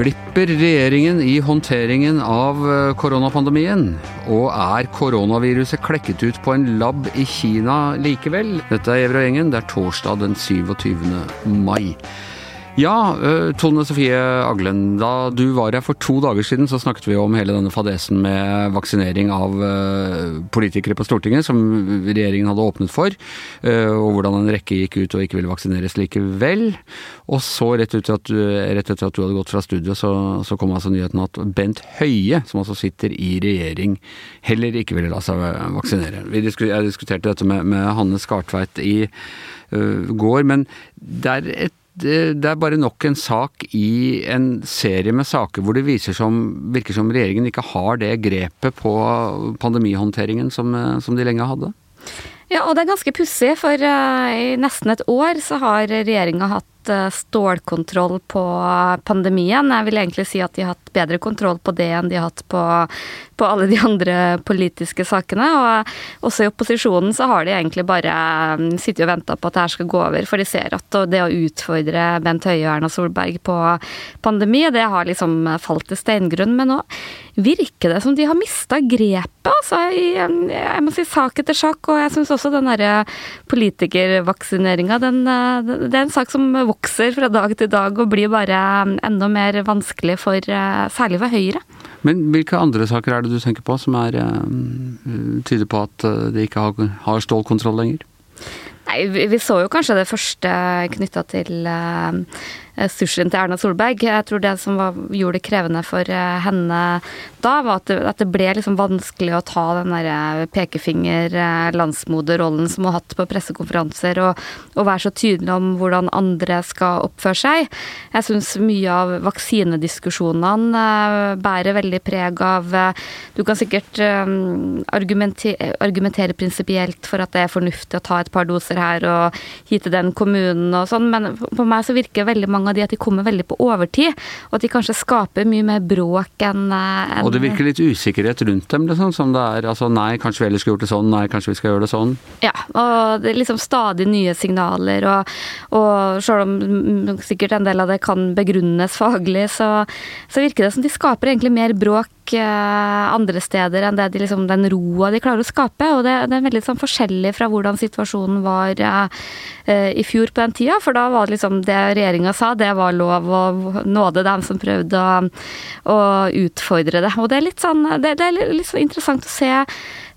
Glipper regjeringen i håndteringen av eh, koronapandemien? Og er koronaviruset klekket ut på en lab i Kina likevel? Dette er Evra gjengen, det er torsdag den 27. mai. Ja, eh, Tone Sofie Aglen. Da du var her for to dager siden, så snakket vi om hele denne fadesen med vaksinering av eh, politikere på Stortinget, som regjeringen hadde åpnet for. Eh, og hvordan en rekke gikk ut og ikke ville vaksineres likevel. Og så, rett, at, rett etter at du hadde gått fra studio, så, så, kom altså nyheten at Bent Høie, som altså sitter i regjering, heller ikke ville la seg vaksinere. jeg diskuterte dette med, med Hanne Skartveit i går, men det er et det, er bare nok en sak i en serie med saker hvor det som, virker som regjeringen ikke har det grepet på pandemihåndteringen som, som de lenge hadde? Ja, og det er ganske pussig, for uh, i nesten et år så har regjeringa hatt uh, stålkontroll på pandemien. Jeg vil egentlig si at de har hatt bedre kontroll på det enn de har hatt på på alle de andre politiske sakene. Og også i opposisjonen så har de egentlig bare um, sittet og venta på at det her skal gå over, for de ser at det å utfordre Bent Høie og Erna Solberg på pandemi, det har liksom falt til steingrunn. Men nå virker det som de har mista grepet, altså. I, um, jeg må si sak etter sak, og jeg syns også den derre politikervaksineringa, det er en sak som vokser fra dag til dag og blir bare um, enda mer vanskelig for uh, særlig for Høyre. Men hvilke andre saker er det du tenker på som er, uh, tyder på at eh, de ikke har, har stålkontroll lenger? Nei, vi, vi, så jo kanskje det første knytta til uh, sushien til Erna Solberg. Jeg tror det som var, gjorde det krevende for henne da, var at det, at det ble liksom vanskelig å ta den derre pekefinger-landsmoderrollen som hun har hatt på pressekonferanser, og, og, være så tydelig om hvordan andre skal oppføre seg. Jeg syns mye av vaksinediskusjonene bærer veldig preg av Du kan sikkert argumentere, argumentere prinsipielt for at det er fornuftig å ta et par doser her og gi til den kommunen og sånn, men på meg så virker veldig mange av de at de kommer veldig på overtid, og at de kanskje skaper mye mer bråk enn en, Og det virker litt usikkerhet rundt dem, liksom, som det er altså nei, kanskje vi heller skulle gjort det sånn, nei, kanskje vi skal gjøre det sånn. Ja, og det er liksom stadig nye signaler, og, og selv om sikkert en del av det kan begrunnes faglig, så, så virker det som de skaper egentlig mer bråk Eh, andre steder enn det de, liksom, den roa de klarer å skape. Og det, det er veldig sånn, forskjellig fra hvordan situasjonen var uh, i fjor på den tida. For da var det liksom det regjeringa sa, det var lov og nåde dem som prøvde å, å utfordre det. Og det er litt sånn, det, det er litt sånn interessant å se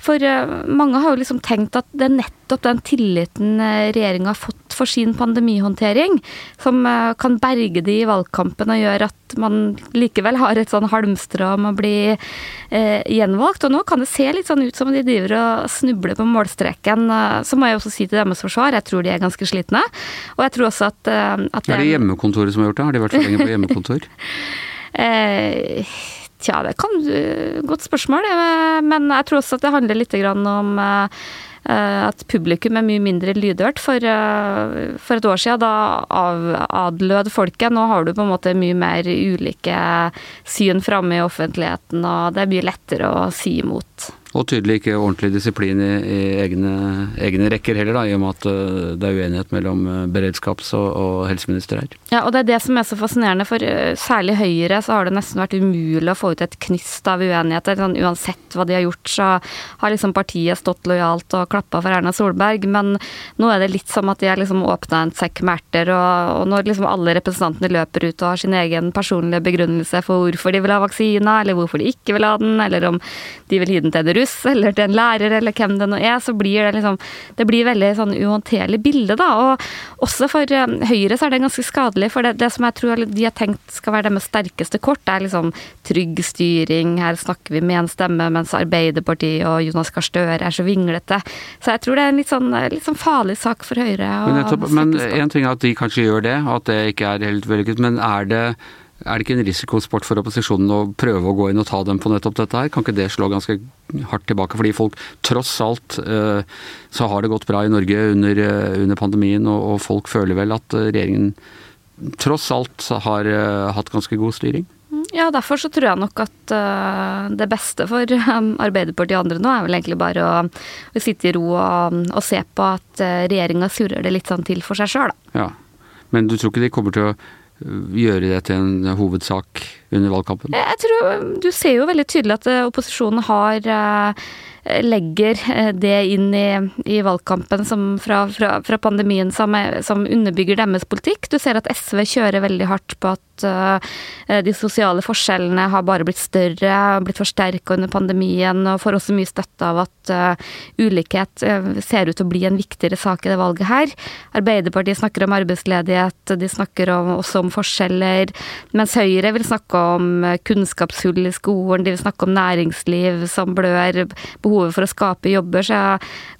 for eh, mange har jo liksom tenkt at det er nettopp den tilliten eh, regjeringa har fått for sin pandemihåndtering, som eh, kan berge de i valgkampen og gjøre at man likevel har et sånn halmstrå om å bli eh, gjenvalgt. Og nå kan det se litt sånn ut som de driver og snubler på målstreken. Så må jeg også si til deres forsvar, jeg tror de er ganske slitne. Og jeg tror også at, at Er det hjemmekontoret som har gjort det? Har de vært for lenge på hjemmekontor? eh, Tja, det kan Godt spørsmål, men jeg tror også at det handler litt om eh, at publikum er mye mindre lydhørt. For, eh, for et år siden, da adlød folket. Nå har du på en måte mye mer ulike syn framme i offentligheten, og det er mye lettere å si imot. Og tydelig ikke ordentlig disiplin i, i egne, egne, rekker heller, da, i og med at uh, det er uenighet mellom uh, beredskaps- og, og, helseminister her. Ja, og det er det som er så fascinerende, for uh, særlig Høyre så har det nesten vært umulig å få ut et knist av uenigheter. Sånn, uansett hva de har gjort, så har liksom partiet stått lojalt og klappa for Erna Solberg. Men nå er det litt som at de har liksom åpna en sekk med erter, og, og når liksom alle representantene løper ut og har sin egen personlige begrunnelse for hvorfor de vil ha vaksina, eller hvorfor de ikke vil ha den, eller om de vil gi den til en russ eller til en lærer eller hvem det nå er, så blir det liksom Det blir veldig sånn uhåndterlig bilde, da. Og også for eh, Høyre så er det ganske skadelig, for det, det som jeg tror de har tenkt skal være deres sterkeste kort, det er liksom trygg styring, her snakker vi med en stemme, mens Arbeiderpartiet og Jonas Gahr Støre er så vinglete. Så jeg tror det er en litt sånn, litt sånn farlig sak for Høyre. Men, men en ting er at de kanskje gjør det, at det ikke er helt vellykket, men er det er det ikke en risikosport for opposisjonen å prøve å gå inn og ta dem på nettopp dette her? Kan ikke det slå ganske hardt tilbake? Fordi folk tross alt uh, så har det gått bra i Norge under, uh, under pandemien, og, folk føler vel at uh, regjeringen tross alt har hatt ganske god styring? Ja, derfor så tror jeg nok at uh, det beste for um, Arbeiderpartiet og andre nå er vel egentlig bare å, å sitte i ro og, og, se på at uh, regjeringa surrer det litt sånn til for seg sjøl, da. Ja. Men du tror ikke de kommer til å gjøre det til en hovedsak under valgkampen? Jeg tror Du ser jo veldig tydelig at opposisjonen har uh, legger eh, det inn i, i valgkampen fra, fra, fra, pandemien som, som, underbygger deres politikk. Du ser at SV kjører veldig hardt på at uh, de sosiale forskjellene har bare blitt større, og blitt forsterka under pandemien, og får også mye støtte av at uh, ulikhet ser ut til å bli en viktigere sak i det valget her. Arbeiderpartiet snakker om arbeidsledighet, de snakker om, også om forskjeller, mens Høyre vil snakke om kunnskapshull i skolen, de vil snakke om næringsliv som blør. behov behovet for å skape jobber. Så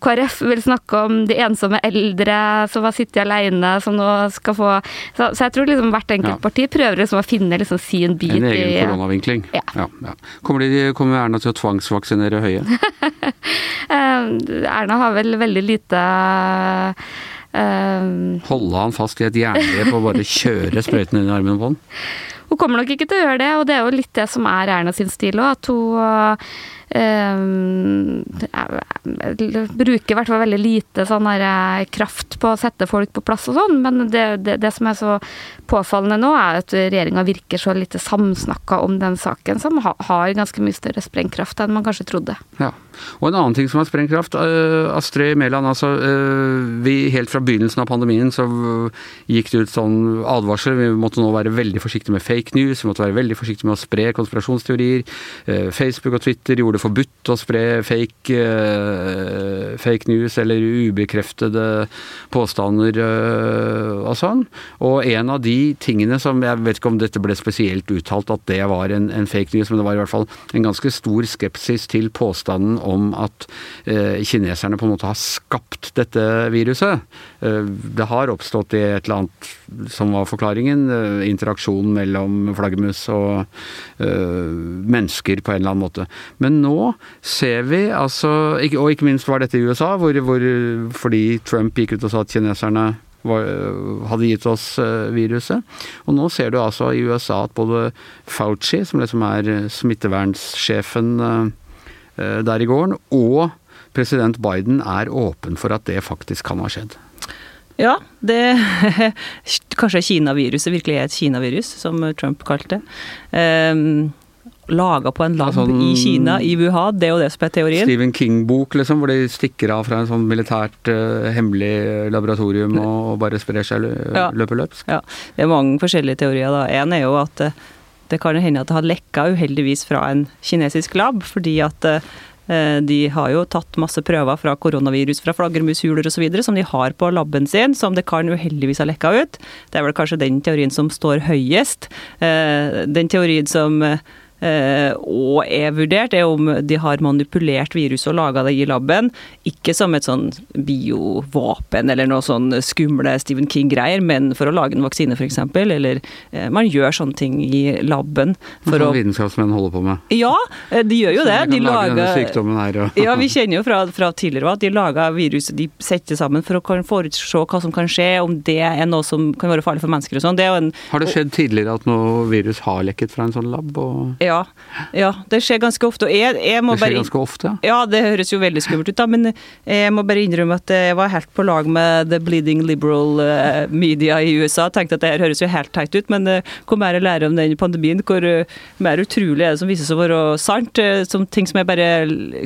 KrF vil snakke om de ensomme eldre som har sittet alene, som nå skal få Så, så jeg tror liksom hvert enkelt ja. parti prøver liksom å finne liksom sin bit i En egen koronavinkling. Ja. Ja, ja. Kommer, de, kommer Erna til å tvangsvaksinere Høie? Erna har vel veldig lite Uh, Holde han fast i et jerngrep og bare kjøre sprøyten inn i armen på han? Hun kommer nok ikke til å gjøre det, og det er jo litt det som er Erna sin stil òg. At hun Uh, bruker i hvert fall veldig lite sånn her, eh, kraft på å sette folk på plass og sånn, men det, det, det, som er så påfallende nå, er at regjeringa virker så lite samsnakka om den saken, som har ganske mye større sprengkraft enn man kanskje trodde. Ja. Og en annen ting som har sprengkraft, uh, Astrid Mæland, altså vi helt fra begynnelsen av pandemien så gikk det ut sånn advarsel, vi måtte nå være veldig forsiktige med fake news, vi måtte være veldig forsiktige med å spre konspirasjonsteorier. Facebook og Twitter gjorde forbudt å spre fake, uh, fake news eller ubekreftede påstander uh, og sånn. Og en av de tingene som Jeg vet ikke om dette ble spesielt uttalt at det var en, en fake news, men det var i hvert fall en ganske stor skepsis til påstanden om at uh, kineserne på en måte har skapt dette viruset. det har oppstått i et eller annet som var forklaringen, interaksjon mellom flaggermus og mennesker på en eller annen måte. Men nå ser vi altså Og ikke minst var dette i USA, hvor, hvor, fordi Trump gikk ut og sa at kineserne var, hadde gitt oss eh, viruset. Og nå ser du altså i USA at både Fauci, som liksom er smittevernssjefen eh, der i gården, og president Biden er åpen for at det faktisk kan ha skjedd. Ja, det Kanskje Kina-viruset virkelig er et Kina-virus, som Trump kalte det. Um, laga på en lab sånn, i Kina, i Wuhan. Det er jo det som er teorien. Stephen King-bok, liksom, hvor de stikker av fra en sånn militært uh, hemmelig laboratorium og, og, bare sprer seg ja. løpet løpsk. Ja, det er mange forskjellige teorier. da. En er jo at uh, det kan hende at det har lekka uheldigvis fra en kinesisk lab, fordi at uh, de har jo tatt masse prøver fra koronavirus fra flaggermushuler osv. som de har på laben sin, som det kan uheldigvis ha lekka ut. Det er vel kanskje den teorien som står høyest. Den teorien som og er vurdert, er om de har manipulert viruset og laga det i laben. Ikke som et sånn biovåpen eller noe sånn skumle Stephen King-greier, men for å lage en vaksine f.eks. Eller eh, man gjør sånne ting i laben. For Som vitenskapsmenn holder på med? Ja, eh, de gjør jo det. De lager, her, og... ja, vi kjenner jo fra, fra tidligere at de lager viruset de setter sammen for å forutse hva som kan skje, om det er noe som kan være farlig for mennesker og sånn. Har det skjedd tidligere at noe virus har lekket fra en sånn lab? Og... Ja, ja. ja. det skjer ganske ofte. Jeg, jeg det skjer bare, ganske ofte? Ja, det høres jo veldig skummelt ut, da. Men jeg må bare innrømme at jeg var helt på lag med the bleeding liberal uh, media i USA. Tenkte at det her høres jo helt teit ut, men hvor mer jeg lærer om den pandemien, hvor mer utrolig er det som viser seg å være sant. som ting som er bare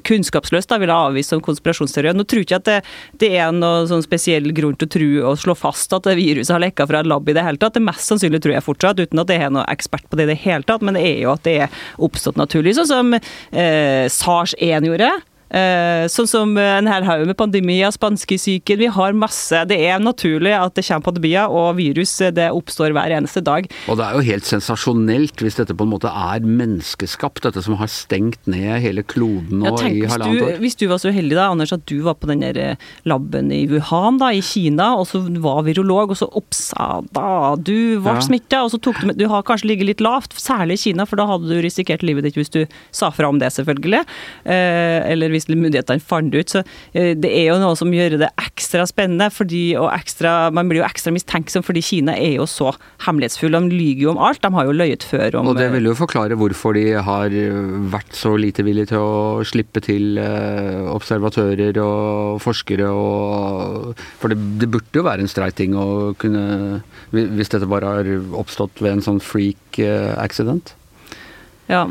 kunnskapsløst, da vil jeg avvise som konspirasjonsteori. Nå tror jeg ikke at det, det, er noe sånn spesiell grunn til å tro og slå fast at viruset har lekka fra et lab i det hele tatt. Det mest sannsynlig tror jeg fortsatt, uten at jeg er noen ekspert på det i det hele tatt, men det er jo at det er oppstått naturlig, sånn som eh, SARS-1 gjorde. Eh, sånn som en hel haug med pandemier, spanskesyken. Vi har masse. Det er naturlig at det kommer pandemier, og virus det oppstår hver eneste dag. Og det er jo helt sensasjonelt hvis dette på en måte er menneskeskapt, dette som har stengt ned hele kloden nå ja, i halvannet år. Hvis du var så uheldig da, Anders, at du var på den der eh, laben i Wuhan da, i Kina, og så var virolog, og så oppsa da du ble ja. smitta, og så tok du med Du har kanskje ligget litt lavt, særlig i Kina, for da hadde du risikert livet ditt hvis du sa fra om det, selvfølgelig. Eh, eller hvis myndighetene fant ut. Så eh, det er jo noe som gjør det ekstra spennende, fordi, og ekstra, man blir jo ekstra mistenksom fordi Kina er jo så hemmelighetsfull. De lyver jo om alt. De har jo løyet før om Og det vil jo forklare hvorfor de har vært så lite villige til å slippe til observatører og forskere og For det, det burde jo være en streit ting å kunne Hvis dette bare har oppstått ved en sånn freak accident? Ja,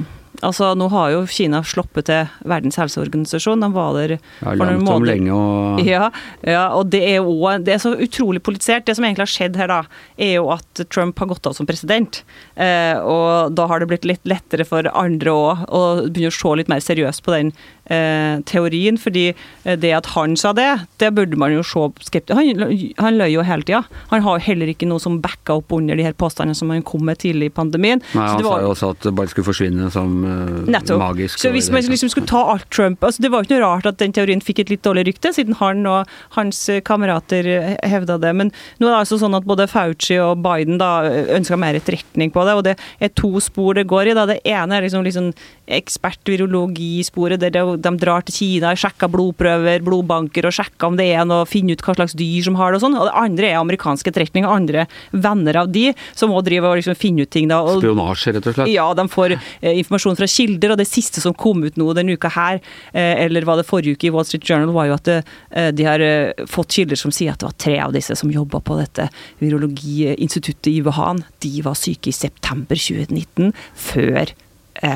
altså nå har jo Kina sluppet til Verdens helseorganisasjon. De var der ja, noen måneder. Lenge og... Ja, ja, og det er, også, det er så utrolig politisert. Det som egentlig har skjedd her, da, er jo at Trump har gått av som president. Eh, og da har det blitt litt lettere for andre òg å begynne å se litt mer seriøst på den teorien. fordi eh, det at han sa det, det burde man jo se skeptisk Han, han løy jo hele tida. Han har jo heller ikke noe som backa opp under de her påstandene som han kom med tidlig i pandemien. Nei, Han var, sa jo også at det bare skulle forsvinne som uh, nettopp. magisk. Så hvis man liksom skulle ta alt Trump altså Det var jo ikke noe rart at den teorien fikk et litt dårlig rykte, siden han og hans kamerater hevda det. Men nå er det altså sånn at både Fauci og Biden da ønska mer etterretning på det, og det er to spor det går i. da Det ene er liksom, liksom ekspertvirologisporet, der de drar til Kina, sjekker blodprøver, blodbanker og sjekker om det er noe, finner ut hva slags dyr som har det og sånn. Og det andre er amerikanske etterretning, andre venner av de, som òg driver og liksom finner ut ting. da. Og, Spionasje, rett og slett? Ja, de får eh, informasjon fra kilder, og det siste som kom ut nå denne uka her, eh, eller var det forrige uke i Wall Street Journal, var jo at eh, de har eh, fått kilder som sier at det var tre av disse som jobba på dette virologiinstituttet i Wuhan. De var syke i september 2019, før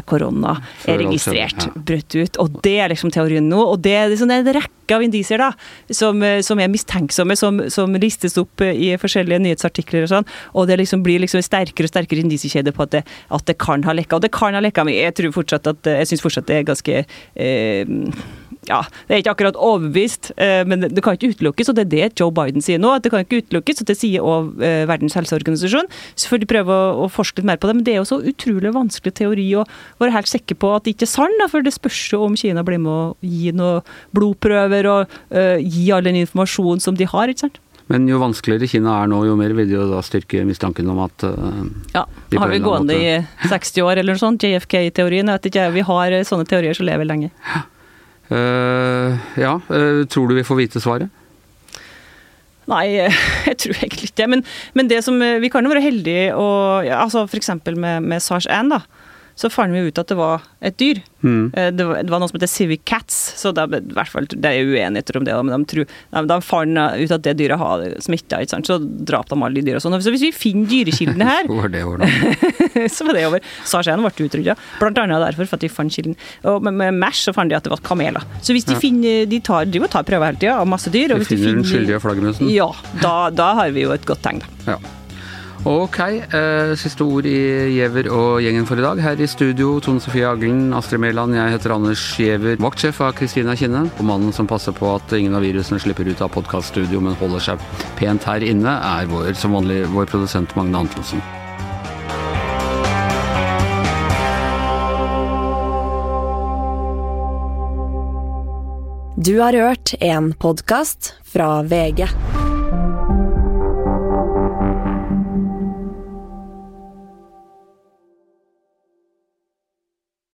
korona er registrert, ja. brutt ut. Og det er liksom teorien nå. Og det er liksom en rekke av indisier da, som, eh, som er mistenksomme, som, som, listes opp eh, i forskjellige nyhetsartikler og sånn. Og det liksom blir liksom sterkere og sterkere indisiekjede på at det, at det, kan ha lekka. Og det kan ha lekka, men jeg tror fortsatt at jeg syns fortsatt det er ganske eh, ja, det er ikke akkurat overbevist, eh, men det kan ikke utelukkes, og det er det Joe Biden sier nå. at Det kan ikke utelukkes, og det sier òg eh, Verdens helseorganisasjon. Så får de prøve å, forske litt mer på det, men det er jo så utrolig vanskelig teori å være helt sikker på at det ikke er sant, for det spørs jo om Kina blir med å gi noen blodprøver og uh, gi all den informasjonen som de har. ikke sant? Men jo vanskeligere Kina er nå, jo mer vil de jo da styrke mistanken om at uh, Ja, har vi gående i 60 år eller noe sånt, JFK-teorien. Vi har sånne teorier som lever lenge. Uh, ja, uh, tror du vi får vite svaret? Nei, jeg tror egentlig ikke det. Men, men det som, vi kan jo være heldige og ja, altså F.eks. med, med SARS-1. da, så fant vi ut at det var et dyr. Mm. Det, var, det, var, noe som heter Civic Cats, så det, i hvert fall, det er uenigheter om det. Men de, tror, de, de fant ut at det dyret har smitta, så drap de alle de dyra. Sånn. Så hvis vi finner dyrekildene her Så var det over, da. så var det over. SARS-1 ble utrydda, blant annet derfor for at de fant kilden. Og med, med Mash så fant de at det var kameler. Så hvis de ja. finner De tar, de tar prøver hele tida av masse dyr. Og hvis de finner den skyldige flaggermusen? Ja, da, da, har vi jo et godt tegn, da. Ja. Ok, eh, siste ord i Giæver og gjengen for i dag. Her i studio Tone Sofie Aglen, Astrid Mæland, jeg heter Anders Giæver. Vaktsjef av Kristina Kinne. Og mannen som passer på at ingen av virusene slipper ut av podkaststudio, men holder seg pent her inne, er vår, som vanlig vår produsent Magne Antonsen. Du har hørt en podkast fra VG.